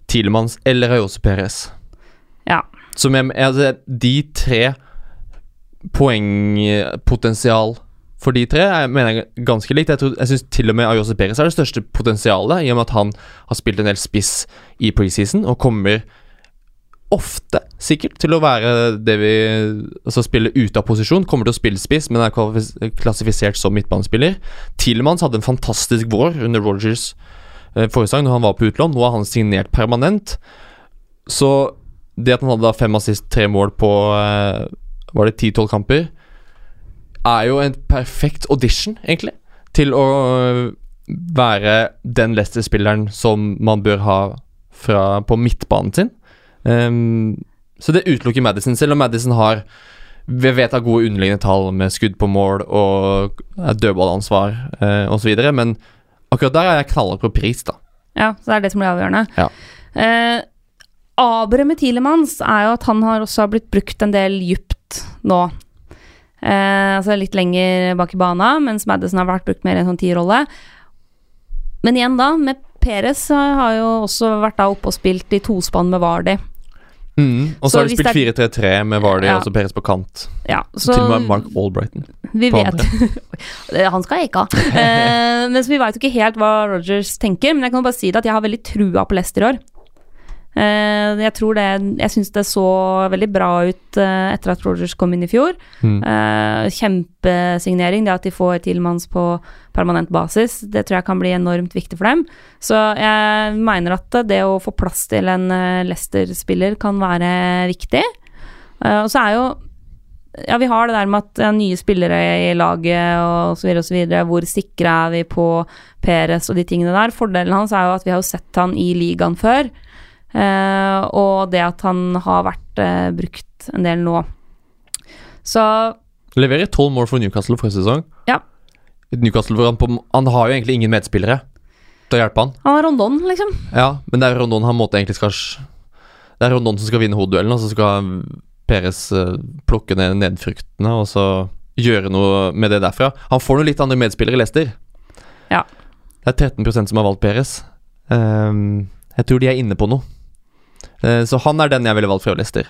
Tilemanns eller Ayose Perez? Ja. Som jeg, altså, de tre poengpotensial for de tre jeg mener er ganske likt. Jeg, tror- jeg syns til og med Ayose Perez er det største potensialet, i og med at han har spilt en del spiss i preseason og kommer ofte sikkert til å være det vi Altså spille ute av posisjon. Kommer til å spille spiss, men er klassifisert som midtbanespiller. Tilemans hadde en fantastisk vår under Rogers eh, forrige når han var på utlån. Nå er han signert permanent. Så det at han hadde da fem assist, tre mål på eh, Var det ti-tolv kamper, er jo en perfekt audition, egentlig, til å øh, være den Leicester-spilleren som man bør ha fra, på midtbanen sin. Um, så det utelukker Madison, selv om Madison har vi vet av gode underliggende tall med skudd på mål og dødballansvar eh, osv., men akkurat der er jeg knallhard på pris, da. Ja, så det er det som blir avgjørende. Ja. Eh, Aberet med Tilemans er jo at han har også blitt brukt en del djupt nå. Eh, altså litt lenger bak i bana, mens Madison har vært brukt mer i en sånn tierrolle. Men igjen, da, med Perez har jo også vært da oppe og spilt i tospann med Vardi. Mm. Og Så har de spilt 4-3-3 med Vardy Ja. og så Perez på kant. Ja, så Til og med Mark Albrighton. vi vet Han skal ikke ha. Eh, men så vi veit jo ikke helt hva Rogers tenker, men jeg kan bare si det at jeg har veldig trua på Leicester i år. Eh, jeg tror det Jeg syns det så veldig bra ut eh, etter at Rogers kom inn i fjor. Mm. Eh, kjempesignering. Det at de får Tilmans på permanent basis, det tror jeg kan bli enormt viktig for dem. Så jeg mener at det å få plass til en Leicester-spiller kan være viktig. Og så er jo Ja, vi har det der med at nye spillere i laget og så videre og så videre. Hvor sikre er vi på Peres og de tingene der? Fordelen hans er jo at vi har sett han i ligaen før. Eh, og det at han har vært eh, brukt en del nå. Så Leverer tolv mål for Newcastle forrige sesong. Ja. Newcastle hvor han, på, han har jo egentlig ingen medspillere til å hjelpe han. han har Rondon, liksom. Ja, men det er Rondon han måtte egentlig skal Det er Rondon som skal vinne hovedduellen, og så skal Perez eh, plukke ned nedfruktene og så gjøre noe med det derfra. Han får noe litt andre medspillere i Leicester. Ja. Det er 13% som har valgt Peres. Um, jeg tror de er inne på noe. Eh, så han er den jeg ville valgt fra Leicester.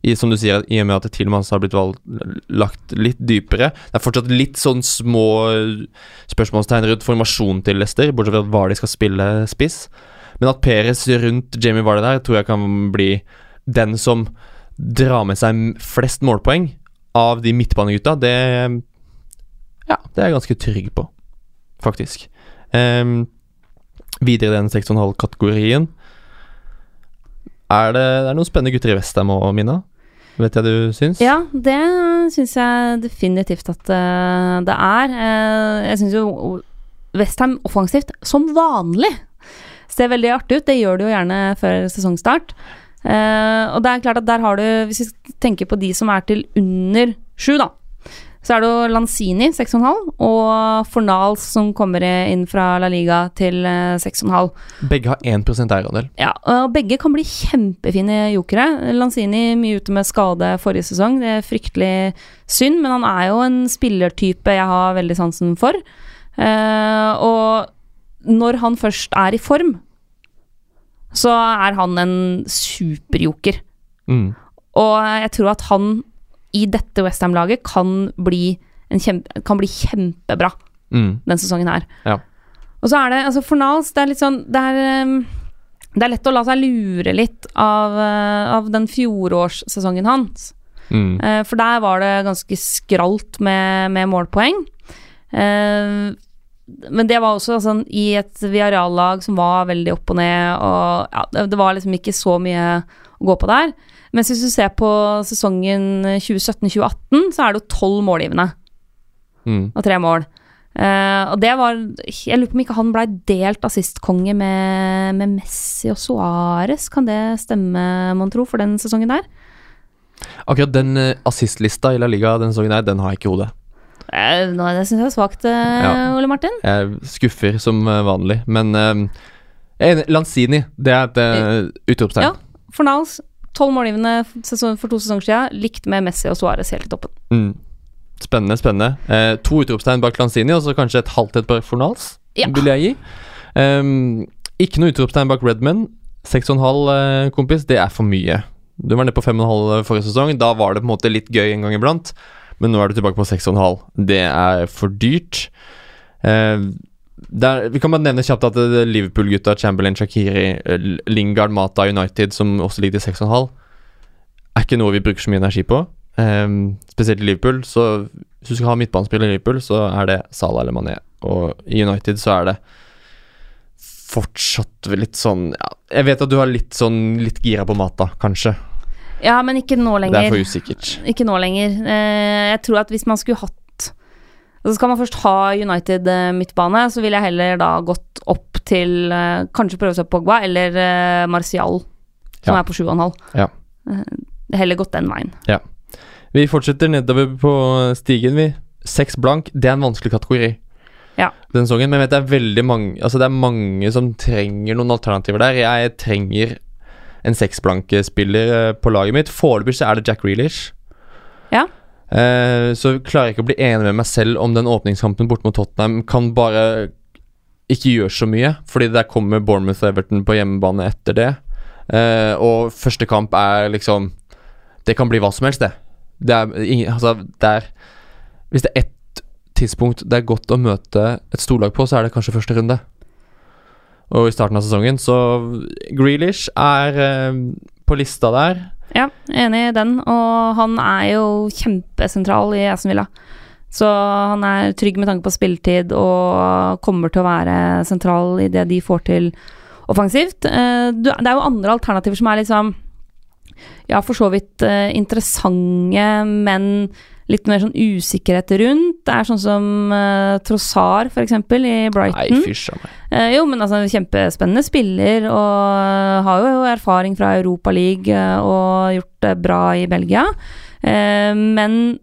I, som du sier, i og med at Tilmans har blitt valgt, lagt litt dypere. Det er fortsatt litt sånn små eh, spørsmålstegn rundt formasjonen til Leicester, bortsett fra hva de skal spille spiss. Men at Perez rundt Jamie Vardy der, tror jeg kan bli den som drar med seg flest målpoeng av de midtbanegutta. Det Ja, det er jeg ganske trygg på, faktisk. Um, videre i den 6,5-kategorien er det, det er noen spennende gutter i Westham òg, Mina. Vet jeg du syns? Ja, det syns jeg definitivt at eh, det er. Eh, jeg syns jo Westham offensivt, som vanlig, ser veldig artig ut. Det gjør det jo gjerne før sesongstart. Eh, og det er klart at der har du, hvis vi tenker på de som er til under sju, da, så er det jo Lanzini 6,5 og Fornals som kommer inn fra La Liga til eh, 6,5. Begge har 1% eierandel. Ja, og begge kan bli kjempefine jokere. Lanzini mye ute med skade forrige sesong. Det er fryktelig synd, men han er jo en spillertype jeg har veldig sansen for. Eh, og når han først er i form, så er han en superjoker. Mm. Og jeg tror at han i dette Westham-laget kan, kjempe, kan bli kjempebra Mm. den sesongen her. Ja. Og så er det, altså Fornals, det er litt sånn Det er, ehm, det er lett å la seg lure litt av, eh, av den fjorårssesongen hans. Mm. Eh, For der var det ganske skralt med, med målpoeng. Eh, Men det var også sånn i et Viareal-lag som var veldig opp og ned, og ja, det, det var liksom ikke så mye å gå på der. Mens hvis du ser på sesongen 2017-2018, så er det jo tolv målgivende Mm. og tre mål. Uh, og det var Jeg lurer på om ikke han blei delt assistkonge med, med Messi og Suárez. Kan det stemme, mon tro, for den sesongen der? Akkurat den uh, assistlista i La Liga denne sesongen der, den har jeg ikke i hodet. Uh, nei, det syns jeg er svakt, uh, Ja. Ole Martin. Jeg skuffer som eh, vanlig, men eh. Lanzini, det er et utropstegn. Ja. Fornals, tolv målgivende for to sesonger siden, likt med Messi og Suárez helt i toppen. Mm. Spennende, spennende. Eh, to utropstegn bak Lanzini, og så kanskje et halvt et bak Fornals, Ja. vil jeg gi. Um, ikke noe utropstegn bak Redman. 6,5 eh, kompis, det er for mye. Du var nede på 5,5 forrige sesong. Da var det på en måte litt gøy en gang iblant, men nå er du tilbake på 6,5. Det er for dyrt. Eh, der, vi kan bare nevne kjapt at eh, Liverpool-gutta Chamberlain, Shakiri, eh, Lingard, Mata United, som også ligger til 6,5, er ikke noe vi bruker så mye energi på. Um, spesielt i Liverpool. Så hvis du skal ha midtbanespiller i Liverpool, så er det Salah eller Mané. Og i United så er det fortsatt litt sånn ja, Jeg vet at du har litt sånn litt gira på Mata, kanskje. Ja, men ikke nå Det er lenger. for usikkert. Ikke nå lenger. Eh, jeg tror at hvis man skulle hatt Så skal man først ha United eh, midtbane, så ville jeg heller da gått opp til eh, Kanskje prøve seg på Pogba eller eh, Martial, som Ja. er på 7,5. Ja. Heller gått den veien. Vi fortsetter nedover på stigen, vi. Seks blank, det er en vanskelig kategori. Ja. Den songen, men jeg vet det er veldig mange Altså det er mange som trenger noen alternativer der. Jeg trenger en seksblanke-spiller på laget mitt. Foreløpig så er det Jack Reelish. Ja. Eh, så klarer jeg ikke å bli enig med meg selv om den åpningskampen bort mot Tottenham kan bare ikke gjøre så mye, fordi der kommer Bournemouth og Everton på hjemmebane etter det. Eh, og første kamp er liksom Det kan bli hva som helst, det. Det er, altså, det er Hvis det er ett tidspunkt det er godt å møte et storlag på, så er det kanskje første runde. Og i starten av sesongen, så Grealish er eh, på lista der. Ja, enig i den. Og han er jo kjempesentral i Aston Villa. Så han er trygg med tanke på spilletid og kommer til å være sentral i det de får til offensivt. Eh, Det er jo andre alternativer som er liksom Ja, for så vidt eh, interessante, men litt mer sånn usikkerhet rundt. Det er sånn som uh, Trossar, for eksempel, i Nei, Brighton. fysj a meg. Uh, jo, men altså, kjempespennende spiller, og uh, har jo erfaring fra Europa League uh, og gjort det bra i Belgia. Eh, men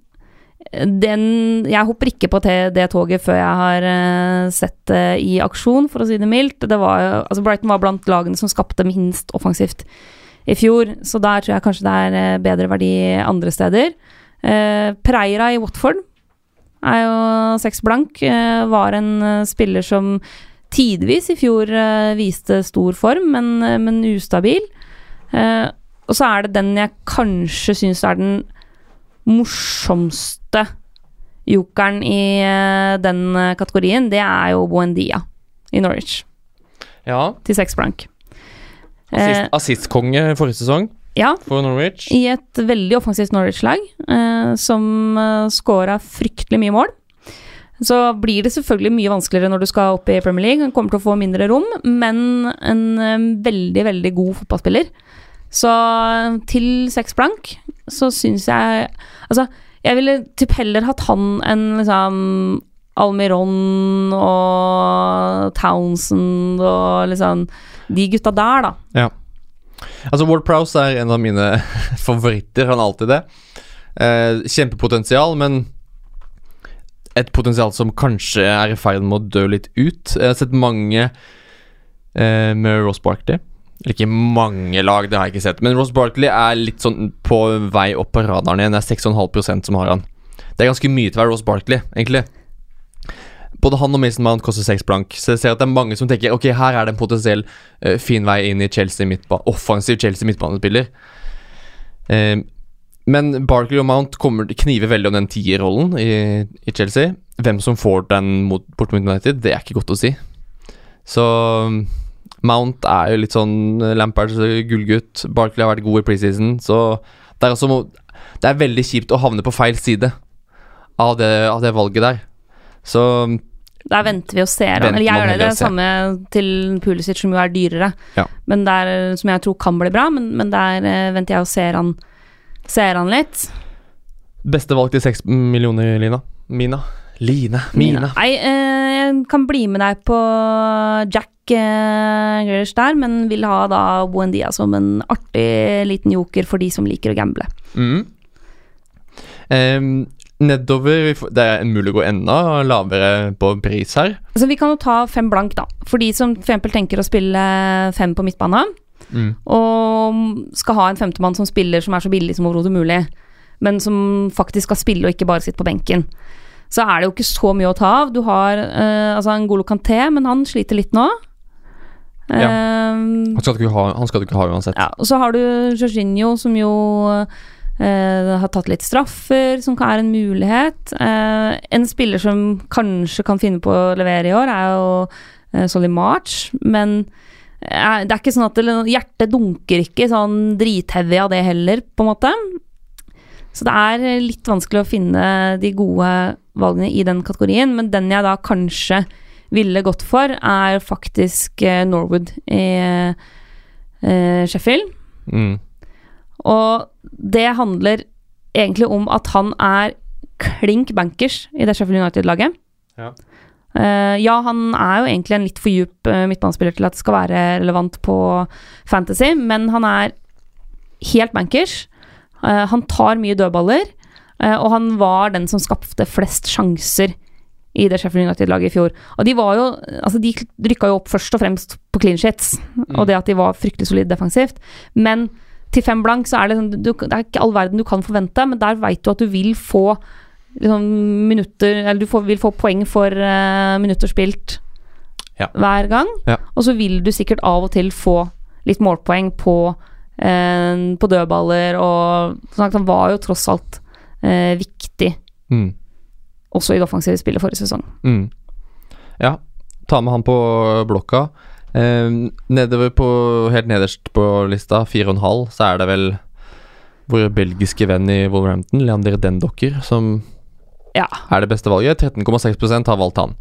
den Jeg hopper ikke på det toget før jeg har eh, sett det i aksjon, for å si det mildt. Det var, altså Brighton var blant lagene som skapte minst offensivt i fjor, så der tror jeg kanskje det er eh, bedre verdi andre steder. Eh, Pereira i Watford er jo seks blank. eh, var en eh, spiller som tidvis i fjor viste stor form, men, men ustabil. Eh, og så er det den jeg kanskje syns er den morsomste jokeren i den kategorien. Det er jo Buendia i Norwich, Ja. til seks blank. Eh, Assist- forrige sesong ja, for Norwich. i et veldig offensivt Norwich-lag, eh, som uh, scora fryktelig mye mål. Så blir det selvfølgelig mye vanskeligere når du skal opp i Premier League. Han kommer til å få mindre rom, men en eh, veldig, veldig god fotballspiller. Så eh, til seks blank så syns jeg Altså, jeg ville typ heller hatt han enn liksom Almiron og Townsend og liksom De gutta der, da. Altså Ward Prowse er en av mine favoritter. Han er alltid det. Eh, kjempepotensial, men et potensial som kanskje er i ferd med å dø litt ut. Jeg har sett mange eh, med Ross Barkley. Eller ikke mange lag, det har jeg ikke sett. Men Ross Barkley er litt sånn på vei opp på radaren igjen. Det er 6,5% som har han. Det er ganske mye til å være Ross Barkley, egentlig. Både han og Mason Mount koster seks blank, så jeg ser at det er mange som tenker Ok, her er det en potensiell uh, fin vei inn i Chelsea midtba offensiv Chelsea midtbanespiller. Uh, men Barkley og Mount kommer kniver veldig om den tierrollen i, i Chelsea. Hvem som får den mot, bort United, det er ikke godt å si. Så Mount er jo litt sånn Lampards gullgutt. Barkley har vært god i preseason, så det er, også, det er veldig kjipt å havne på feil side av det, av det valget der. Så Der venter vi og ser han. Eller jeg gjør det, det samme til Pulisic, som jo er dyrere. Ja. Men der, som jeg tror kan bli bra, men, men der eh, venter jeg og ser han, ser han litt. beste valg til seks millioner, Lina. Mina. Line. Mina. Nei, eh, jeg kan bli med deg på Jack eh, Grealish der, men vil ha da Buendia som en artig liten joker for de som liker å gamble. Mm. Em, nedover Det er mulig å gå enda lavere på pris her. Så vi kan jo ta fem blank, da. For de som eksempel tenker å spille fem på midtbanen. Mm. og skal ha en femtemann som spiller som er så billig som overhodet mulig, men som faktisk skal spille og ikke bare sitte på benken. Så er det jo ikke så mye å ta av. Du har eh, altså Ngolo Kanté, men han sliter litt nå. Ja. Han skal du ikke ha, han skal du ikke ha uansett. ja, og så har du Jorginho, som jo eh, har tatt litt straffer, som er en mulighet. Uh, en spiller som kanskje kan finne på å levere i år, er jo uh, Solly March, men uh, det er ikke sånn at det, hjertet dunker ikke sånn dritheavy av det heller, på en måte. Så det er litt vanskelig å finne de gode valgene i den kategorien, men den jeg da kanskje ville gått for, er faktisk Norwood i Sheffield. Mm. Og det handler egentlig om at han er klink bankers i det Sheffield United-laget. Ja. Uh, ja, han er jo egentlig en litt for djup uh, midtbanespiller til at det skal være relevant på Fantasy, men han er helt bankers. Uh, han tar mye dødballer, og han var den som skapte flest sjanser i det Sheffield United-laget i fjor. Og de var jo Altså, de rykka jo opp først og fremst på clean sheets, og det at de var fryktelig solide defensivt. Men til fem blank så er det sånn du, Det er ikke all verden du kan forvente, men der veit du at du vil få liksom, minutter Eller du får, vil få poeng for uh, minutter spilt Ja. hver gang. Ja. Og så vil du sikkert av og til få litt målpoeng på, uh, på dødballer, og sånn han var jo tross alt uh, viktig Mm. også i det offensive spillet forrige sesong. Mm. Ja, ta med han på blokka. Eh, nedover på Helt nederst på lista, 4,5, så er det vel vår belgiske venn i Wolverhampton, Leander Dendocker, som Ja. er det beste valget. 13,6% har valgt han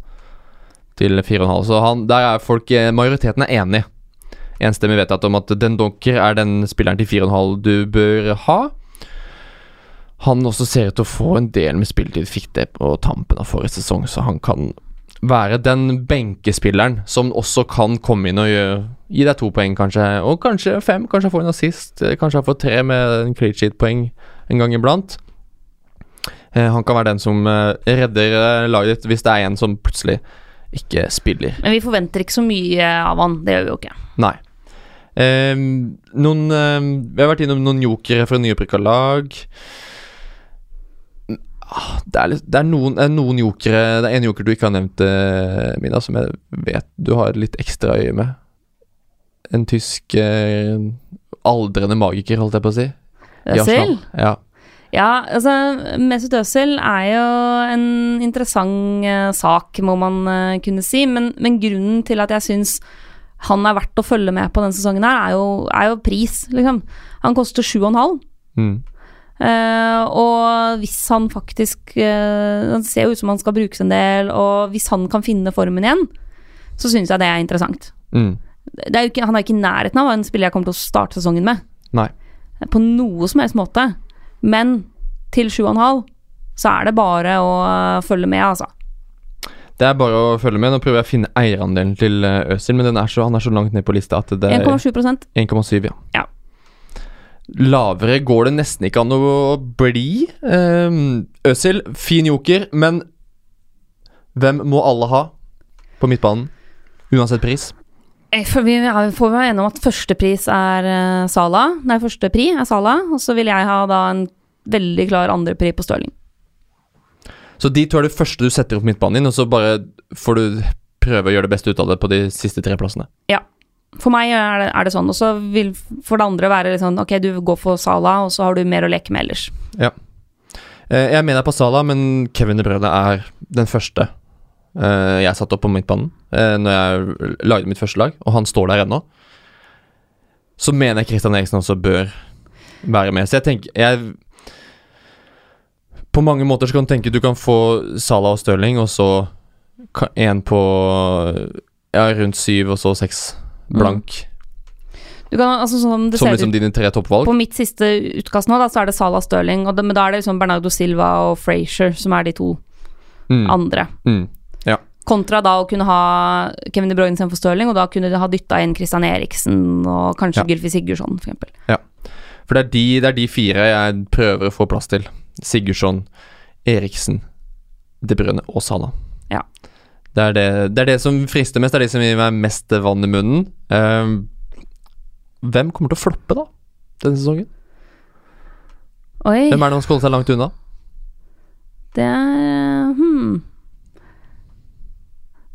til 4,5. Så han, der er folk eh, Majoriteten er enig. Enstemmig vedtatt om at Dendocker er den spilleren til 4,5 du bør ha. Han også ser ut til å få en del med spilletid, fikk det på tampen av forrige sesong, så han kan være den benkespilleren som også kan komme inn og gjøre, gi deg to poeng, kanskje, og kanskje fem. Kanskje får en assist, eh, kanskje han får tre med en clean sheet-poeng en gang iblant. Eh, han kan være den som eh, redder eh, laget ditt hvis det er en som plutselig ikke spiller. Men vi forventer ikke så mye av han, det gjør vi jo ikke. Nei. Eh, noen eh, Vi har vært innom noen jokere fra nyopprykka lag. Ah, Det er, litt, det er noen, noen jokere Det er en joker du ikke har nevnt, eh, Mina, som jeg vet du har litt ekstra øye med. En tysk eh, aldrende magiker, holdt jeg på å si. I Øzil? Ja. Ja, altså Mesut Özil er jo en interessant eh, sak, må man eh, kunne si. Men, men grunnen til at jeg syns han er verdt å følge med på denne sesongen, her er jo, er jo pris, liksom. Han koster 7,5. Mm. Eh, og hvis han faktisk uh, Han ser jo ut som han skal brukes en del, og hvis han kan finne formen igjen, så syns jeg det er interessant. Mm. Det er ikke, han er jo ikke i nærheten av en spiller jeg kommer til å starte sesongen med. Nei. På noe som helst måte. Men til 7,5 så er det bare å øh, følge med, altså. Det er bare å følge med. Nå prøver jeg å finne eierandelen til eh, Øzil, men den er så, han er så langt ned på lista at det er 1,7 1,7, ja. Ja. Lavere går det nesten ikke an å bli. Um, Øzil, fin joker, men hvem må alle ha på midtbanen? Uansett pris. Eh, For vi får være enige om at førstepris er uh, Sala. Nei, første pri er Sala. Og så vil jeg ha da en veldig klar andrepri på Stirling. Så de to er det første du setter opp midtbanen din, og så bare får du prøve å gjøre det beste ut av det på de siste tre plassene. Ja. For meg er det, er det sånn. Og så vil for det andre være litt sånn ok, du går for Sala, og så har du mer å leke med ellers. Ja. jeg mener på Sala, men Kevin De er den første eh, jeg satte opp på midtbanen uh, når jeg lagde mitt første lag, og han står der ennå. Så mener jeg Christian Eriksen også bør være med. Så jeg tenker jeg, På mange måter så kan du tenke du kan få Sala og Stirling, og så én på ja, rundt syv, og så seks blank. Du kan, altså sånn det Som ser liksom dine tre toppvalg. På mitt siste utkast nå, da, så er det Salah Stirling, det, men da er det liksom Bernardo Silva og Frazier som er de to Mm. andre. Mm. Kontra da å kunne ha Kevin De Bruyne istedenfor Stirling, og da kunne de ha dytta inn Christian Eriksen og kanskje Ja. Gylfi Sigurdsson, for eksempel. For det er, de, det er de fire jeg prøver å få plass til. Sigurdsson, Eriksen, De Bruyne og Salah. Ja. Det er det, det er det som frister mest, det er de som gir meg mest vann i munnen. Uh, hvem kommer til å floppe, da, denne sesongen? Oi, Hvem er det man skal holde seg langt unna? det er hmm.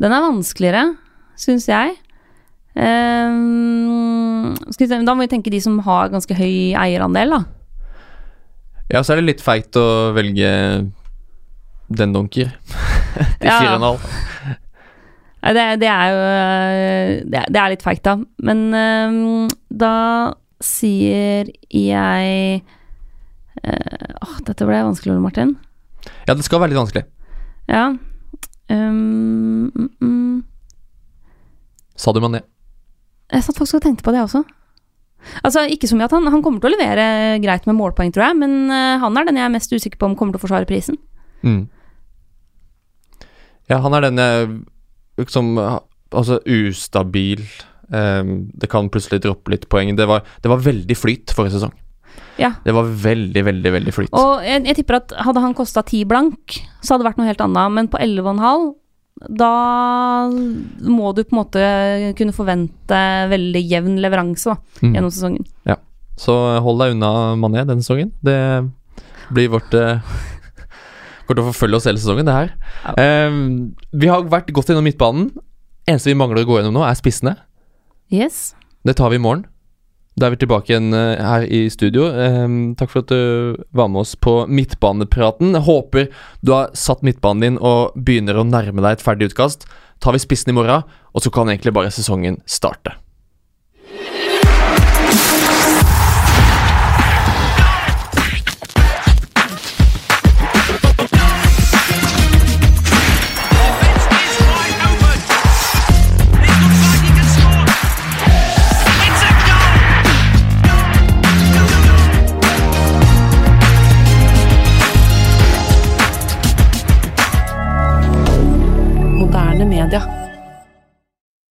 Den er vanskeligere, syns jeg. Um, vi da må vi tenke de som har ganske høy eierandel, da. Ja, så er det litt feigt å velge den donker til Ja. 4,5. Nei, Det, det er jo Det, er- det er litt feigt, da. Men um, da sier jeg uh, Åh, dette ble vanskelig, Ole Martin. Ja, det skal være litt vanskelig. Ja. Um, mm, mm. Sa du Mané? Jeg satt faktisk og tenkte på det også. Altså, Ikke så mye at han, han kommer til å levere greit med målpoeng, tror jeg, men uh, han er den jeg er mest usikker på om kommer til å forsvare prisen. Mm. Ja, han er den liksom Altså ustabil. Um, det kan plutselig droppe litt poeng. Det var, det var veldig flyt forrige sesong. Ja. Det var veldig, veldig veldig flyt. Og jeg, jeg tipper at hadde han kosta ti blank, så hadde det vært noe helt annet. Men på 11,5, da må du på en måte kunne forvente veldig jevn leveranse da, Mm. gjennom sesongen. Ja. Så hold deg unna Mané denne sesongen. Det blir vårt eh, Kommer til å forfølge oss hele sesongen, det her. Ehm, vi har vært godt gjennom midtbanen. Eneste vi mangler å gå gjennom nå, er spissene. Yes. Det tar vi i morgen. Da er vi tilbake igjen eh, her i studio. Um, takk for at du var med oss på midtbanepraten. Jeg håper du har satt midtbanen din og begynner å nærme deg et ferdig utkast. Tar vi spissen i morgen, og så kan egentlig bare sesongen starte.